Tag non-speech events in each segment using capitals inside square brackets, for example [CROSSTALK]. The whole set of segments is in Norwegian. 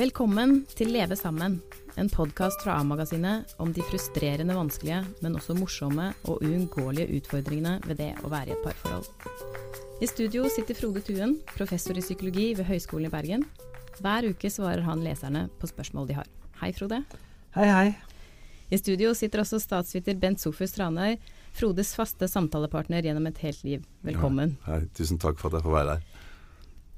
Velkommen til Leve sammen, en podkast fra A-magasinet om de frustrerende vanskelige, men også morsomme og uunngåelige utfordringene ved det å være i et parforhold. I studio sitter Frode Tuen, professor i psykologi ved Høgskolen i Bergen. Hver uke svarer han leserne på spørsmål de har. Hei, Frode. Hei, hei. I studio sitter også statsviter Bent Sofus Tranøy, Frodes faste samtalepartner gjennom et helt liv. Velkommen. Ja, hei, tusen takk for at jeg får være her.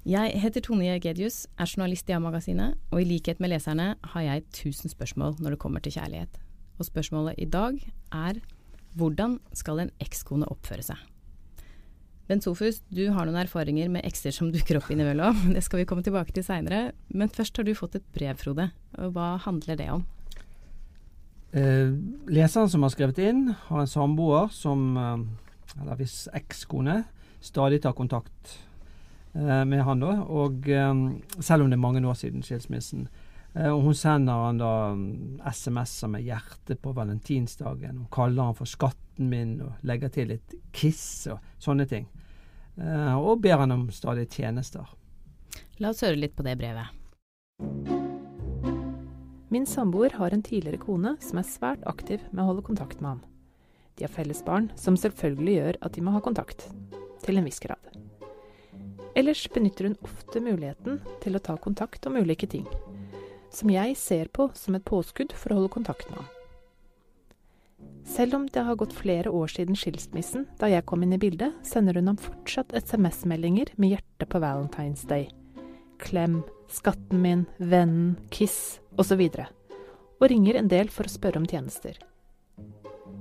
Jeg heter Tone Jegedius, er journalist i A-magasinet, og i likhet med leserne har jeg tusen spørsmål når det kommer til kjærlighet. Og spørsmålet i dag er hvordan skal en ekskone oppføre seg? Bent Sofus, du har noen erfaringer med ekser som dukker opp innimellom. [LAUGHS] Det skal vi komme tilbake til seinere. Men først har du fått et brev, Frode. Hva handler det om? Eh, leseren som har skrevet inn, har en samboer som, eh, eller hvis ekskone, stadig tar kontakt med han da. Og eh, selv om det er mange år siden skilsmissen. Eh, og hun sender han da mm, SMS-er med hjerte på valentinsdagen. Hun kaller han for skatten min og legger til litt kiss og sånne ting. Eh, og ber han om stadig tjenester. La oss høre litt på det brevet. Min samboer har en tidligere kone som er svært aktiv med å holde kontakt med ham. De har felles barn, som selvfølgelig gjør at de må ha kontakt. Til en viss grad. Ellers benytter hun ofte muligheten til å ta kontakt om ulike ting, som jeg ser på som et påskudd for å holde kontakt med ham. Selv om det har gått flere år siden skilsmissen da jeg kom inn i bildet, sender hun ham fortsatt SMS-meldinger med hjerte på Valentine's Day. Klem, skatten min, vennen, kiss osv. Og ringer en del for å spørre om tjenester.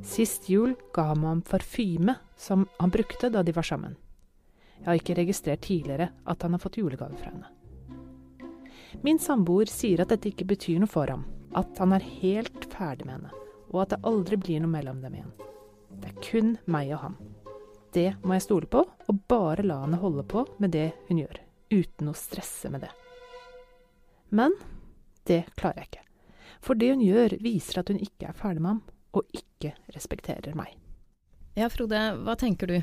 Sist jul ga han ham parfyme som han brukte da de var sammen. Jeg har ikke registrert tidligere at han har fått julegave fra henne. Min samboer sier at dette ikke betyr noe for ham, at han er helt ferdig med henne, og at det aldri blir noe mellom dem igjen. Det er kun meg og han. Det må jeg stole på, og bare la henne holde på med det hun gjør, uten å stresse med det. Men det klarer jeg ikke. For det hun gjør, viser at hun ikke er ferdig med ham, og ikke respekterer meg. Ja, Frode, hva tenker du?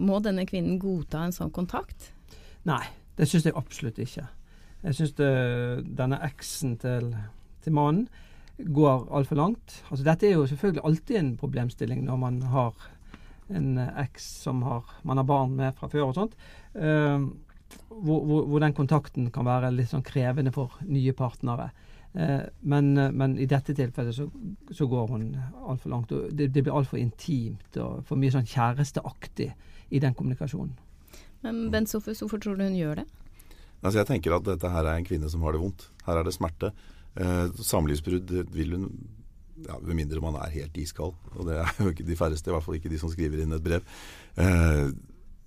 Må denne kvinnen godta en sånn kontakt? Nei, det syns jeg absolutt ikke. Jeg syns denne eksen til, til mannen går altfor langt. Altså, dette er jo selvfølgelig alltid en problemstilling når man har en eks som har, man har barn med fra før og sånt. Uh, hvor, hvor, hvor, den kontakten kan være litt sånn krevende for nye partnere. Uh, men, men, i dette tilfellet så, så går hun altfor langt. og Det, det blir altfor intimt og for mye sånn kjæresteaktig i den kommunikasjonen. Men Bent Sofus, hvorfor tror du hun gjør det? Altså jeg tenker at dette her er en kvinne som har det vondt. Her er det smerte. Eh, samlivsbrudd vil hun ja, Med mindre man er helt iskald, og det er jo ikke de færreste, i hvert fall ikke de som skriver inn et brev, eh,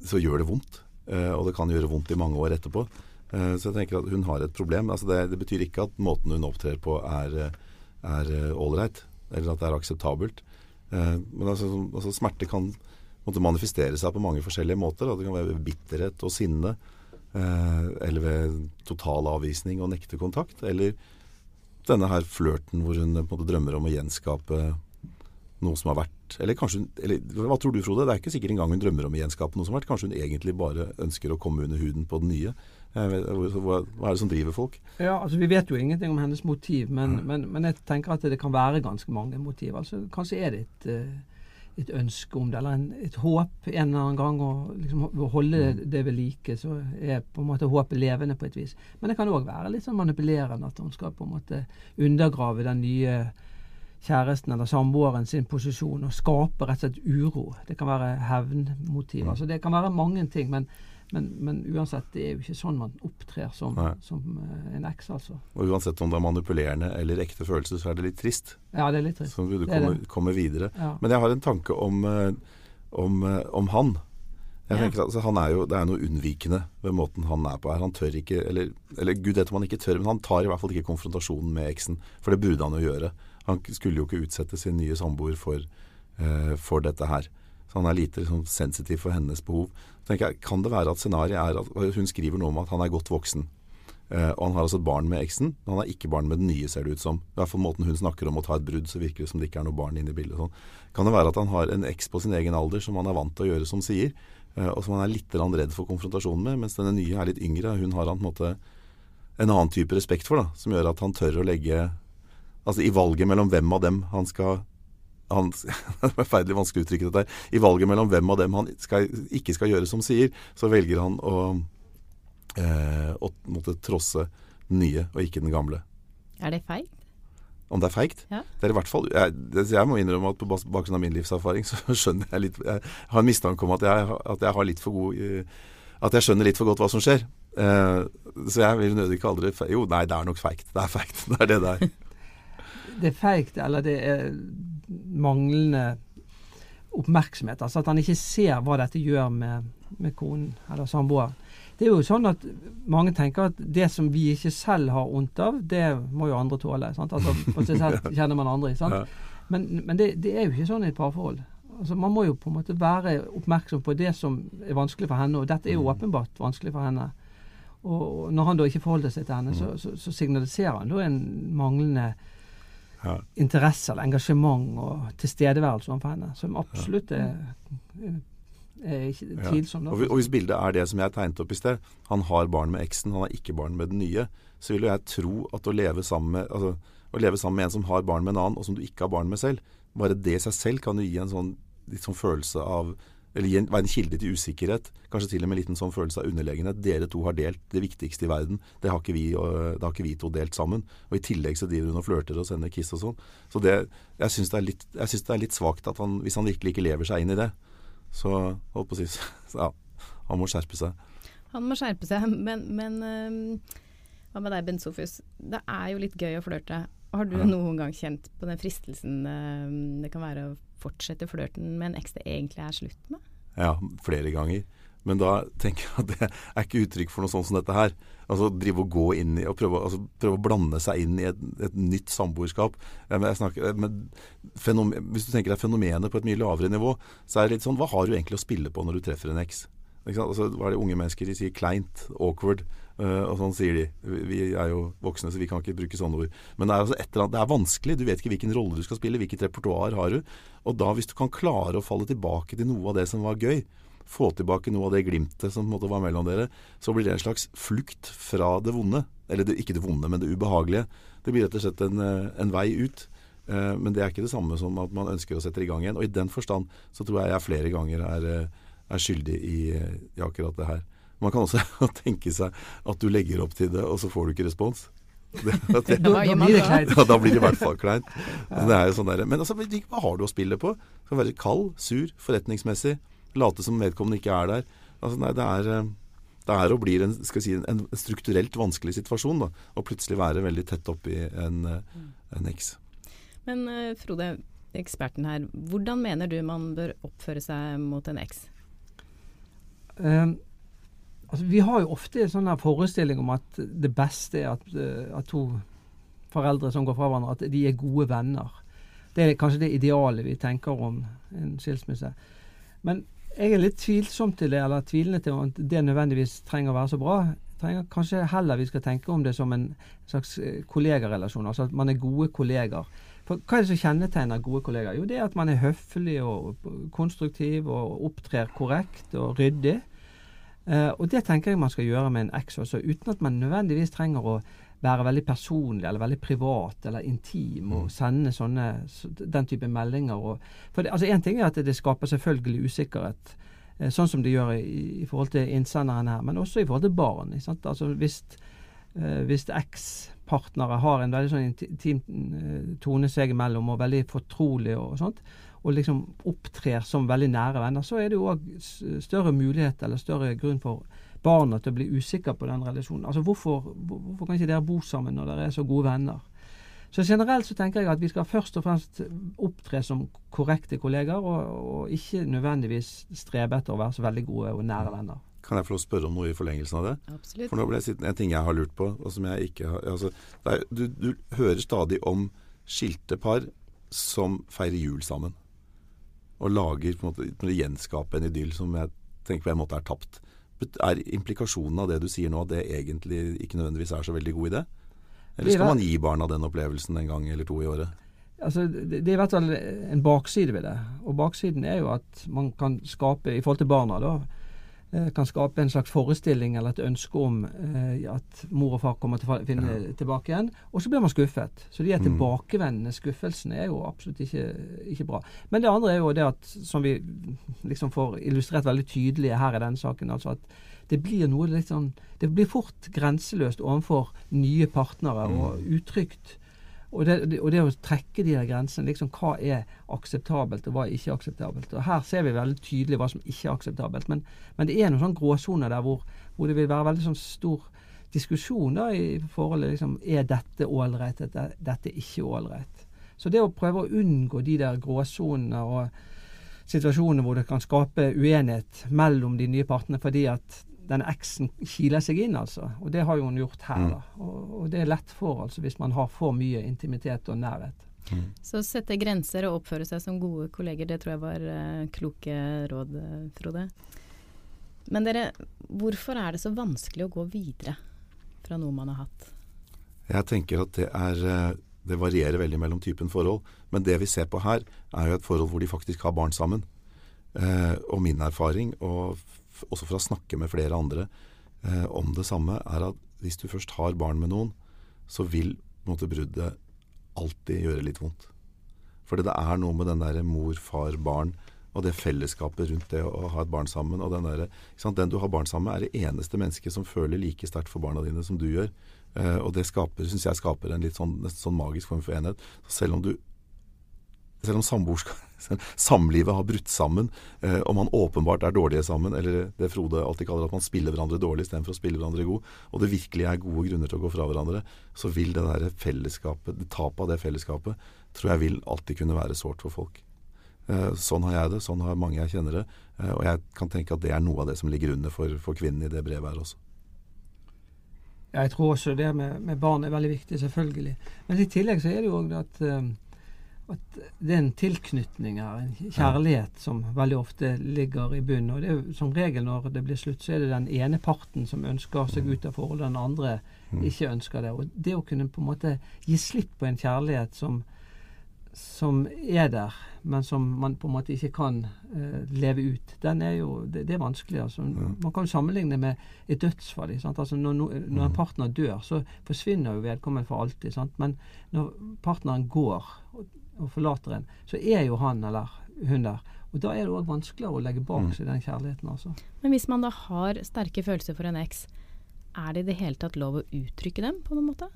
så gjør det vondt. Eh, og det kan gjøre vondt i mange år etterpå. Eh, så jeg tenker at hun har et problem. Altså det, det, betyr ikke at måten hun opptrer på er ålreit, eller at det er akseptabelt. Eh, men altså, altså smerte kan måtte manifestere seg på mange forskjellige måter. Det kan være bitterhet og sinne. Eh, eller ved total avvisning og nekte kontakt. Eller denne her flørten hvor hun på en måte drømmer om å gjenskape noe som har vært Eller kanskje hun eller, Hva tror du, Frode? Det er ikke sikkert engang hun drømmer om å gjenskape noe som har vært. Kanskje hun egentlig bare ønsker å komme under huden på den nye. Vet, hva, hva, er det som driver folk? Ja, altså Vi vet jo ingenting om hennes motiv, men, mm. men, men jeg tenker at det kan være ganske mange motiv. Altså Kanskje er det et, et ønske om det, eller en, et håp en eller annen gang. å liksom, holde mm. det ved like, så er på en måte håpet levende på et vis. Men det kan òg være litt sånn manipulerende at hun skal på en måte undergrave den nye kjæresten eller samboeren sin posisjon og skape rett og slett uro. Det kan være hevnmotiv. Mm. Altså det kan være mange ting. Men, men, men, uansett, det er jo ikke sånn man opptrer som, som uh, en eks, altså. Og uansett om det er manipulerende eller ekte følelser, så er det litt trist. Ja, det er litt trist. Så vil du komme, komme videre. Ja. Men jeg har en tanke om, uh, om, uh, om han. Jeg tenker altså, han er jo, Det er noe unnvikende ved måten han er på her. Han tør ikke, eller, eller gud vet om han ikke tør, men han tar i hvert fall ikke konfrontasjonen med eksen. For det burde han jo gjøre. Han skulle jo ikke utsette sin nye samboer for, uh, for dette her. Så han er lite liksom, sensitiv for hennes behov. Så tenker jeg, Kan det være at scenarioet er at hun skriver noe om at han er godt voksen. Uh, og han har altså et barn med eksen, men han har ikke barn med den nye, ser det ut som. I hvert fall måten hun snakker om å ta et brudd, så virker det som det ikke er noe barn inne i bildet. Sånn. Kan det være at han har en eks på sin egen alder som han er vant til å gjøre som sier, uh, og som han er litt redd for konfrontasjon med, mens denne nye er litt yngre. Hun har han på en måte en annen type respekt for, da, som gjør at han tør å legge Altså i valget mellom hvem av dem han skal han, [LAUGHS] Det er forferdelig vanskelig å uttrykke dette her. I valget mellom hvem av dem han skal, ikke skal gjøre som sier, så velger han å, eh, å måtte trosse den nye og ikke den gamle. Er det feigt? Om det er feigt? Ja. Det er i hvert fall jeg, jeg, må innrømme at på bakgrunn av min livserfaring [LAUGHS] så skjønner jeg litt Jeg har en mistanke om at jeg, at jeg har litt for god eh, At jeg skjønner litt for godt hva som skjer. Eh, så jeg vil nødig kalle det Jo, nei, det er nok feigt. Det er feigt. [LAUGHS] Det er det det er det er feigt, eller det er manglende oppmerksomhet. Altså at han ikke ser hva dette gjør med, med konen eller samboeren. Det er jo sånn at mange tenker at det som vi ikke selv har vondt av, det må jo andre tåle. Sant? Altså På seg [LAUGHS] selv kjenner man andre. Sant? Men, men det, det, er jo ikke sånn i et parforhold. Altså Man må jo på en måte være oppmerksom på det som er vanskelig for henne, og dette er jo mm. åpenbart vanskelig for henne. Og når han da ikke forholder seg til henne, så, så, så signaliserer han da en manglende ja. interesse eller engasjement og tilstedeværelse overfor henne, som absolutt er, er ikke tvilsomt. Og, og hvis bildet er det som jeg tegnet opp i sted, han har barn med eksen, han har ikke barn med den nye, så vil jo jeg tro at å leve sammen med altså, å leve sammen med en som har barn med en annen, og som du ikke har barn med selv, bare det seg selv kan jo gi en sånn, sånn følelse av eller være en kilde til usikkerhet. Kanskje til og med en liten sånn følelse av underlegenhet. Dere to har delt det viktigste i verden. Det har ikke vi, har ikke vi to delt sammen. Og i tillegg så driver hun og flørter og sender kiss og sånn. Så det, jeg syns det er litt, jeg det er litt svakt at han, hvis han virkelig ikke lever seg inn i det, så holdt på å si [LAUGHS] ja, han må skjerpe seg. Han må skjerpe seg, men, men hva med deg, Bent Sofus? Det er jo litt gøy å flørte. Har du noen gang kjent på den fristelsen det kan være å fortsette flørten med en eks det egentlig er slutt med? Ja, flere ganger. Men da tenker jeg at det er ikke uttrykk for noe sånt som dette her. Altså drive og gå inn i og prøve, altså, prøve å blande seg inn i et, et nytt samboerskap. Hvis du tenker deg fenomenet på et mye lavere nivå, så er det litt sånn Hva har du egentlig å spille på når du treffer en eks? Altså, hva er det unge mennesker de sier? Kleint, awkward. Uh, og sånn sier de. Vi er jo voksne, så vi kan ikke bruke sånne ord. Men det er, altså et det er vanskelig. Du vet ikke hvilken rolle du skal spille, hvilket repertoar har du. Og da, hvis du kan klare å falle tilbake til noe av det som var gøy, få tilbake noe av det glimtet som måtte være mellom dere, så blir det en slags flukt fra det vonde. Eller det, ikke det vonde, men det ubehagelige. Det blir rett og slett en, eh, en vei ut. Uh, men det er ikke det samme som at man ønsker å sette i gang igjen. Og i den forstand så tror jeg jeg flere ganger er, er skyldig i, i akkurat det her. Man kan også [LAUGHS] tenke seg at du legger opp til det, og så får du ikke respons. [LAUGHS] Det, [LAUGHS] det, da, da, blir det kleint. Ja, da blir det i hvert fall kleint. Sånn men altså, hva har du å spille på? Skal være kald, sur, forretningsmessig. Late som vedkommende ikke er der. Altså, nei, det er, eh, det er og blir en, si, en, strukturelt vanskelig situasjon. Da, å plutselig være veldig tett oppi en, eh, en eks. Men uh, Frode, eksperten her. Hvordan mener du man bør oppføre seg mot en eks? Um, Altså, vi har jo ofte en sånn forestilling om at det beste er at, eh, at, to foreldre som går fra hverandre, at de er gode venner. Det er kanskje det idealet vi tenker om en skilsmisse. Men jeg er litt tvilsom til det, eller tvilende til at det nødvendigvis trenger å være så bra. Trenger kanskje heller vi skal tenke om det som en slags eh, kollegarelasjon, altså at man er gode kolleger. For Hva er det som kjennetegner gode kollegaer? Jo, det er at man er høflig og konstruktiv og opptrer korrekt og ryddig. Eh, og det tenker jeg man skal gjøre med en eks også, uten at man nødvendigvis trenger å være veldig personlig eller veldig privat eller intim og sende sånne, den type meldinger. Og, for det, altså Én ting er at det skaper selvfølgelig usikkerhet, uh, sånn som det gjør i, i forhold til innsenderen her, men også i forhold til barn. Sant? Altså Hvis, uh, hvis ekspartnere har en veldig sånn intim tone seg imellom og veldig fortrolig og sånt, og liksom opptrer som veldig nære venner, så er det jo òg større mulighet eller større grunn for barna til å bli usikre på den relasjonen. Altså hvorfor, hvorfor kan ikke dere bo sammen når dere er så gode venner? Så generelt så tenker jeg at vi skal først og fremst opptre som korrekte kolleger, og, og ikke nødvendigvis strebe etter å være så veldig gode og nære venner. Kan jeg få spørre om noe i forlengelsen av det? Absolutt. For nå ble jeg sittende En ting jeg har lurt på, og som jeg ikke har altså, er, du, du hører stadig om skilte par som feirer jul sammen. Og lager på en måte når gjenskaper en idyll som jeg tenker på en måte er tapt. Er implikasjonen av det du sier nå, at det egentlig ikke nødvendigvis er så veldig god idé? Eller er skal man gi barna den opplevelsen en gang eller to i året? Altså, det, er i hvert fall en bakside ved det. Og baksiden er jo at man kan skape, i forhold til barna, da, kan skape en slags forestilling eller et ønske om eh, at mor og far kommer til å finne ja. tilbake igjen, og så blir man skuffet. Så de er Mm. tilbakevendende skuffelsene er jo absolutt ikke, ikke bra. Men det andre er jo det at, som vi liksom får illustrert veldig tydelig her i denne saken, altså at det blir noe litt sånn Det blir fort grenseløst overfor nye partnere og utrygt. Og det, og det å trekke de der grensene, liksom hva er akseptabelt og hva er ikke akseptabelt. Og Her ser vi veldig tydelig hva som ikke er akseptabelt. Men, men det er noen sånne gråsoner der hvor, hvor det vil være veldig sånn stor diskusjon da i forholdet liksom, Er dette ålreit, dette, dette er ikke ålreit. Så det å prøve å unngå de der gråsonene og situasjonene hvor det kan skape uenighet mellom de nye partene fordi at denne eksen kiler seg inn, altså. Og det har jo hun gjort her, da. Og, og det er lett for, altså, hvis man har for mye intimitet og nærhet. Så sette grenser og oppføre seg som gode kolleger, det tror jeg var uh, kloke råd, eh, Frode. Men dere, hvorfor er det så vanskelig å gå videre fra noe man har hatt? Jeg tenker at det er eh, Det varierer veldig mellom typen forhold. Men det vi ser på her, er jo et forhold hvor de faktisk har barn sammen. Uh, og min erfaring, og også for å snakke med flere andre eh, om det samme, er at hvis du først har barn med noen, så vil måte bruddet alltid gjøre litt vondt. For det er noe med den derre mor, far, barn og det fellesskapet rundt det å ha et barn sammen. og Den, der, den du har barn sammen med, er det eneste mennesket som føler like sterkt for barna dine som du gjør. Eh, og det skaper, synes jeg skaper en litt sånn, sånn magisk form for enhet. Så selv om du selv om [LAUGHS] samlivet har brutt sammen, eh, og man åpenbart er dårlige sammen, eller det Frode alltid kaller at man spiller hverandre dårlig istedenfor å spille hverandre god, og det virkelig er gode grunner til å gå fra hverandre, så vil det der fellesskapet, det tapet av det fellesskapet, tror jeg vil alltid kunne være sårt for folk. Eh, sånn har jeg det, sånn har mange jeg kjenner det, eh, og jeg kan tenke at det er noe av det som ligger under for, for kvinnen i det brevet her også. Jeg tror også det med, med barn er veldig viktig, selvfølgelig. Men i tillegg så er det jo òg at, eh, at det er en tilknytning her, en kjærlighet, som veldig ofte ligger i bunnen. Og det er jo som regel når det blir slutt, så er det den ene parten som ønsker seg ut av forholdet, den andre ikke ønsker det. Og det å kunne på en måte gi slipp på en kjærlighet som, som er der, men som man på en måte ikke kan uh, leve ut, den er jo, det, det er vanskelig. altså. Man kan jo sammenligne med et dødsfall. Altså når, når en partner dør, så forsvinner jo vedkommende for alltid. Sant? Men når partneren går og, forlater en, så er jo han eller hun der. Og da er det òg vanskeligere å legge bak seg den kjærligheten. altså. Men hvis man da har sterke følelser for en eks, er det i det hele tatt lov å uttrykke dem på noen måte?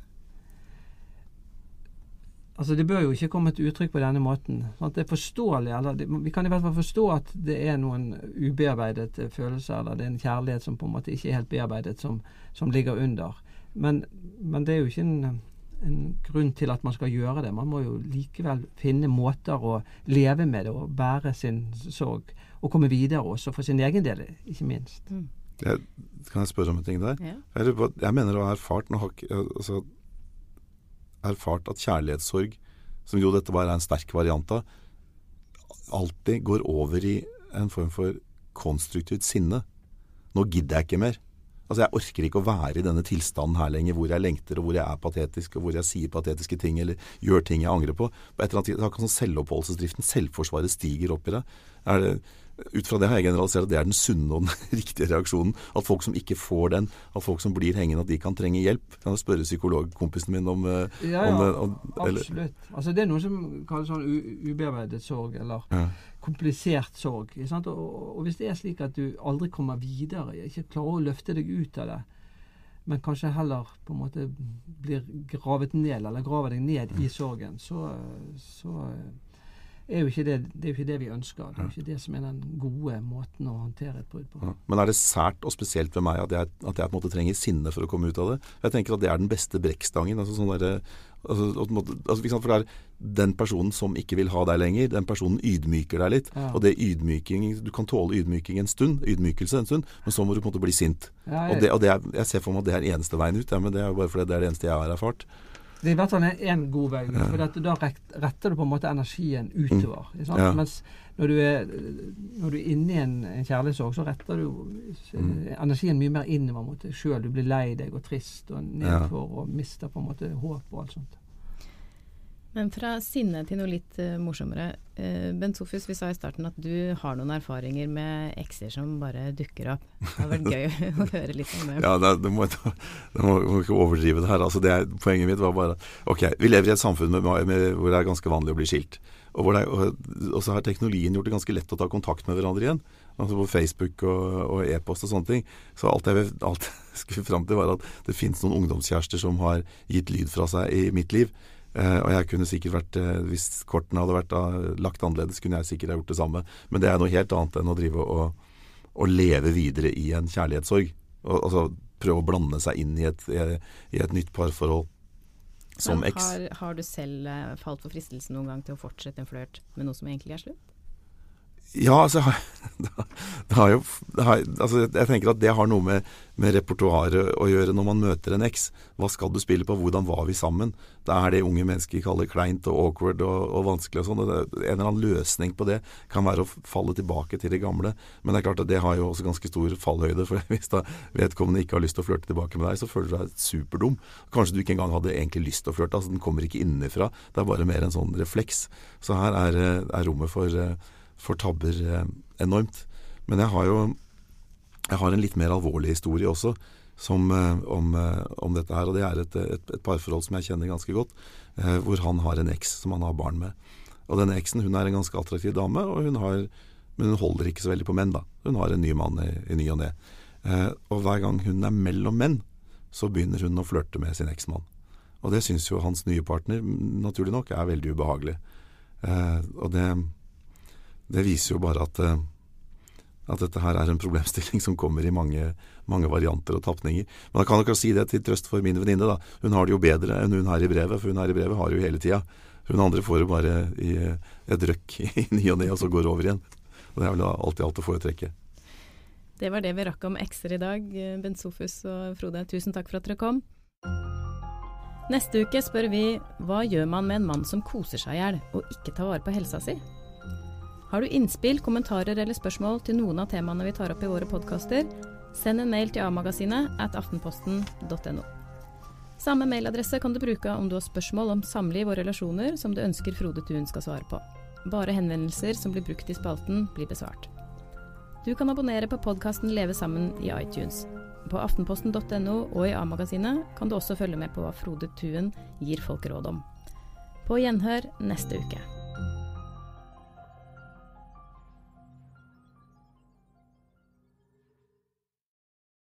Altså Det bør jo ikke komme til uttrykk på denne måten. Sant? Det er forståelig, eller det, Vi kan i hvert fall forstå at det er noen ubearbeidet følelser, eller det er en kjærlighet som på en måte ikke er helt bearbeidet, som, som ligger under. Men, men det er jo ikke en, en grunn til at man skal gjøre det. Man må jo likevel finne måter å leve med det og bære sin sorg. Og komme videre også, for sin egen del, ikke minst. Jeg, kan jeg spørre om en ting der? Ja. Jeg, jeg mener å ha erfart altså, erfart at kjærlighetssorg, som jo dette bare er en sterk variant av, alltid går over i en form for konstruktivt sinne. Nå gidder jeg ikke mer. Altså, Jeg orker ikke å være i denne tilstanden her lenger, hvor jeg lengter, og hvor jeg er patetisk, og hvor jeg sier patetiske ting eller gjør ting jeg angrer på. På et eller annet tid, Akkurat sånn selvoppholdelsesdriften, selvforsvaret, stiger opp i det. Er det ut fra det har jeg generalisert at det er den sunne og den [LAUGHS] riktige reaksjonen. At folk som ikke får den, at folk som blir hengende, at de kan trenge hjelp. Kan jeg spørre psykologkompisen min om, eh, Ja, ja, om, det? om eller, absolutt. Altså, det er noe som kalles sånn ubearbeidet sorg, eller Ja. komplisert sorg. Og, og, og hvis det er slik at du aldri kommer videre, ikke klarer å løfte deg ut av det, men kanskje heller på en måte blir gravet ned, eller graver deg ned i sorgen, så, så er jo ikke det, det er jo ikke det vi ønsker. Det er jo ikke det som er den gode måten å håndtere et brudd på. Ja. Men er det sært og spesielt ved meg at jeg, at jeg på en måte trenger sinne for å komme ut av det? Jeg tenker at det er den beste brekkstangen. Altså sånn altså, altså, for det er den personen som ikke vil ha deg lenger, den personen ydmyker deg litt. Ja. Og det ydmyking Du kan tåle ydmyking en stund, ydmykelse en stund, men så må du på en måte bli sint. Ja, Og, det, og det er, jeg ser for meg at det er den eneste veien ut, men det er jo bare fordi det er det eneste jeg har erfart. Det er i hvert fall en, en god vei ut. For da retter du på en måte energien utover. Ikke sant? Ja. Mens når du er, når du er inne i en, en kjærlighetssorg, så retter du eh, Mm. energien mye mer innover mot deg sjøl. Du blir lei deg og trist og nedfor og mister på en måte håp og alt sånt. Men fra sinne til noe litt uh, morsommere. Uh, Bent Sofus, vi sa i starten at du har noen erfaringer med ekser som bare dukker opp. Det hadde vært gøy [LAUGHS] å høre litt om det. Ja, det, det, må, det må, må ikke overdrive det her. Altså, det er, poenget mitt var bare Ok, vi lever i et samfunn med, med, hvor det er ganske vanlig å bli skilt. Og, er, og, og så har teknologien gjort det ganske lett å ta kontakt med hverandre igjen. Altså På Facebook og, og e-post og sånne ting. Så alt jeg, alt jeg [LAUGHS] skulle fram til, var at det finnes noen ungdomskjærester som har gitt lyd fra seg i mitt liv. Eh, og jeg kunne sikkert vært, uh, Hvis kortene hadde vært eh, lagt annerledes, kunne jeg sikkert ha gjort det samme. Men det er noe helt annet enn å drive og, og leve videre i en kjærlighetssorg. Og, altså prøve å blande seg inn i et, i et nytt parforhold som Men eks. har, har du selv falt for fristelsen noen gang til å fortsette en flørt med noe som egentlig er slutt? Ja, altså [LAUGHS] det har, jo det har, altså, Jeg tenker at det har noe med, med repertoaret å gjøre når man møter en eks. Hva skal du spille på? Hvordan var vi sammen? Det er det unge mennesker kaller kleint og awkward og, og vanskelig og sånn. En eller annen løsning på det kan være å falle tilbake til det gamle. Men det er klart at det har jo også ganske stor fallhøyde. For [LAUGHS] hvis da vedkommende ikke har lyst til å flørte tilbake med deg, så føler du deg superdum. Kanskje du ikke engang hadde egentlig lyst til å flørte. altså Den kommer ikke innenfra. Det er bare mer en sånn refleks. Så her er, eh, er rommet for for tabber eh, enormt. Men jeg har jo jeg har en litt mer alvorlig historie også som, eh, om, eh, om dette her. Og det er et, et, et parforhold som jeg kjenner ganske godt, hvor han har en eks som han har barn med. Og denne eksen hun er en ganske attraktiv dame, og hun har, men hun holder ikke så veldig på menn. da. Hun har en ny mann i, i ny og ne. Og hver gang hun er mellom menn, så begynner hun å flørte med sin eksmann. Og det syns jo hans nye partner, naturlig nok, er veldig ubehagelig. Eh, og det det viser jo bare at, eh, at dette her er en problemstilling som kommer i mange, mange varianter og tapninger. Men da kan dere si det til trøst for min venninne. da. Hun har det jo bedre enn hun her i brevet, for hun her i brevet har det jo hele tida. Hun andre får det bare i et røkk [LAUGHS] i ny og ne, og så går det over igjen. Og det er vel alltid alt å foretrekke. Det var det vi rakk om ekser i dag. Bent Sofus og Frode, tusen takk for at dere kom. Neste uke spør vi hva gjør man med en mann som koser seg i hjel og ikke tar vare på helsa si? Har du innspill, kommentarer eller spørsmål til noen av temaene vi tar opp i våre podkaster, send en mail til a-magasinet at aftenposten.no. Samme mailadresse kan du bruke om du har spørsmål om samliv og relasjoner som du ønsker Frode Thun skal svare på. Bare henvendelser som blir brukt i spalten, blir besvart. Du kan abonnere på podkasten Leve sammen i iTunes. På aftenposten.no og i A-magasinet kan du også følge med på hva Frode Tuen gir folk råd om. På gjenhør neste uke.